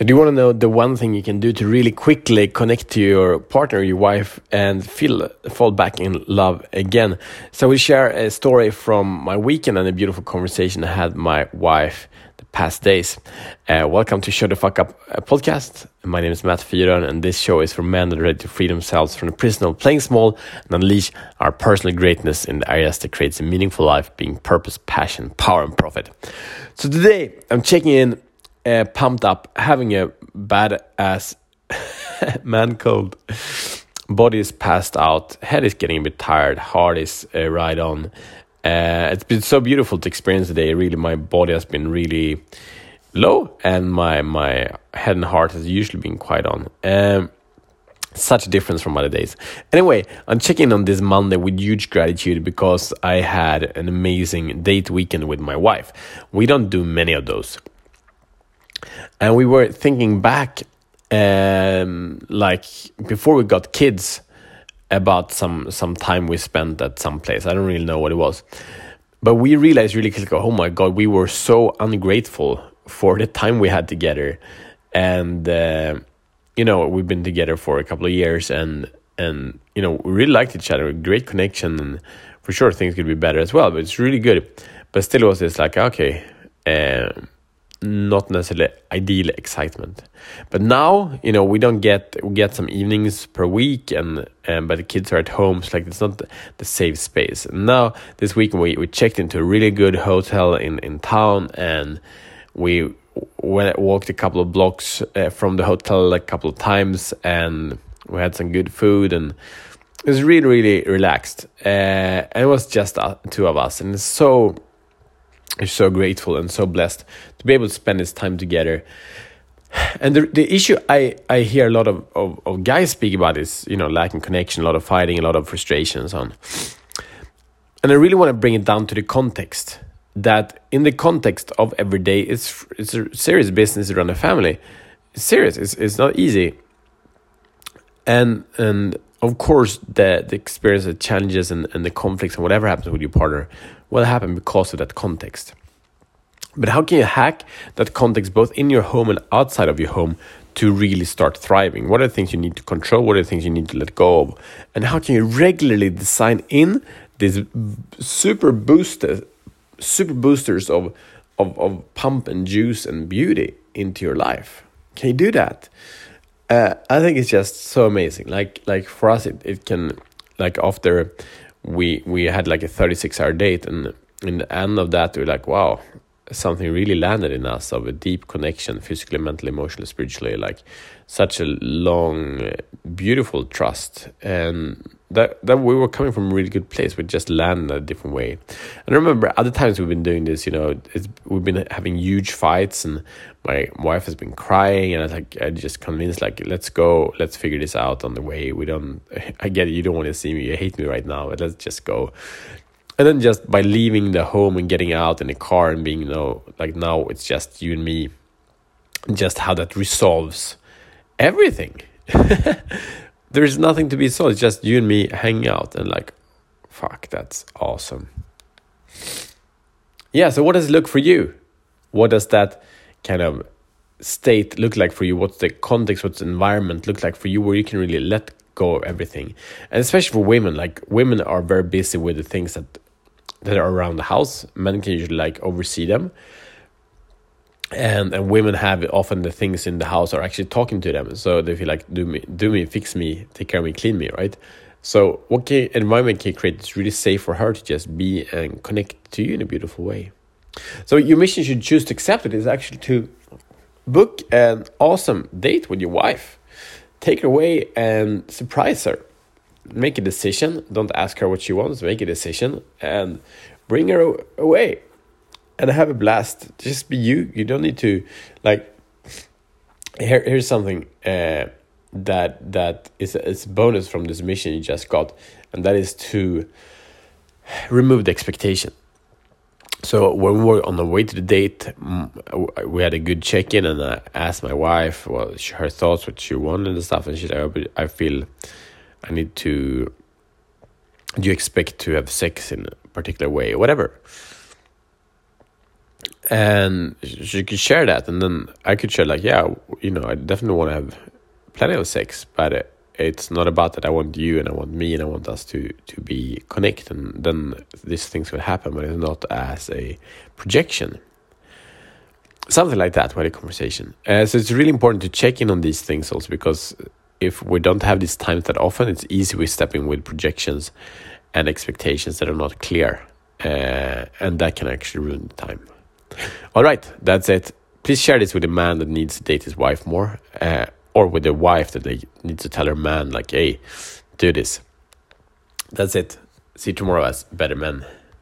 So, do you want to know the one thing you can do to really quickly connect to your partner, your wife, and feel fall back in love again? So, we share a story from my weekend and a beautiful conversation I had my wife the past days. Uh, welcome to Show the Fuck Up uh, podcast. My name is Matt Fyron, and this show is for men that are ready to free themselves from the prison of playing small and unleash our personal greatness in the areas that creates a meaningful life, being purpose, passion, power, and profit. So, today I'm checking in uh, pumped up, having a badass man cold. Body is passed out, head is getting a bit tired, heart is uh, right on. Uh, it's been so beautiful to experience today. Really, my body has been really low, and my my head and heart has usually been quite on. Um, such a difference from other days. Anyway, I'm checking on this Monday with huge gratitude because I had an amazing date weekend with my wife. We don't do many of those and we were thinking back um, like before we got kids about some some time we spent at some place. I don't really know what it was. But we realized really quickly oh my god we were so ungrateful for the time we had together. And uh, you know we've been together for a couple of years and and you know we really liked each other. Great connection and for sure things could be better as well but it's really good. But still it was this like okay um, not necessarily ideal excitement. But now, you know, we don't get we get some evenings per week, and and but the kids are at home, so like it's not the, safe space. And now this week we we checked into a really good hotel in in town, and we went walked a couple of blocks uh, from the hotel a couple of times, and we had some good food and. It was really, really relaxed. Uh, and it was just uh, two of us, and it's so are so grateful and so blessed to be able to spend this time together. And the the issue I, I hear a lot of, of, of guys speak about is you know lacking connection, a lot of fighting, a lot of frustration, and so on. And I really want to bring it down to the context that in the context of every day, it's it's a serious business to run a family. It's serious. It's it's not easy. And and of course the the experience, the challenges, and, and the conflicts, and whatever happens with your partner will happen because of that context. But how can you hack that context both in your home and outside of your home to really start thriving? What are the things you need to control? What are the things you need to let go of? And how can you regularly design in these super boosters, super boosters of, of, of pump and juice and beauty into your life? Can you do that? Uh, I think it's just so amazing. Like like for us, it, it can like after we we had like a 36 hour date and in the end of that we are like wow something really landed in us of a deep connection physically mentally emotionally spiritually like such a long beautiful trust. And that that we were coming from a really good place. We just landed a different way. And I remember other times we've been doing this you know we've been having huge fights and my wife has been crying and I like I just convinced like let's go let's figure this out on the way. We don't I get it you don't want to see me you hate me right now but let's just go and then just by leaving the home and getting out in the car and being you know like now it's just you and me just how that resolves everything. There's nothing to be solved it's just you and me hanging out and like fuck that's awesome. Yeah so what does it look for you? What does that kind of state look like for you? What's the context what's the environment look like for you where you can really let go of everything? And especially for women like women are very busy with the things that that are around the house men can usually like oversee them. And and women have often the things in the house are actually talking to them. So they feel like do me do me fix me take care of me clean me right? So what can environment can create is really safe for her to just be and connect to you in a beautiful way. So your mission should choose to accept it is actually to book an awesome date with your wife. Take her away and surprise her make a decision don't ask her what she wants make a decision and bring her away and have a blast. Just be you. You don't need to like. Here, here's something uh, that that is is bonus from this mission you just got, and that is to remove the expectation. So when we were on the way to the date, we had a good check in, and I asked my wife, well, her thoughts, what she wanted and stuff, and she said, oh, "I feel I need to." Do you expect to have sex in a particular way, or whatever? and she could share that, and then I could share like, yeah, you know, I definitely want to have plenty of sex, but it's not about that. I want you, and I want me, and I want us to to be connected, and then these things will happen, but it's not as a projection. Something like that, with a conversation. Uh, so it's really important to check in on these things also because if we don't have these times that often, it's easy we step in with projections and expectations that are not clear, uh, and that can actually ruin the time. All right, that's it. Please share this with a man that needs to date his wife more, uh, or with a wife that they need to tell her man, like, hey, do this. That's it. See you tomorrow as better men.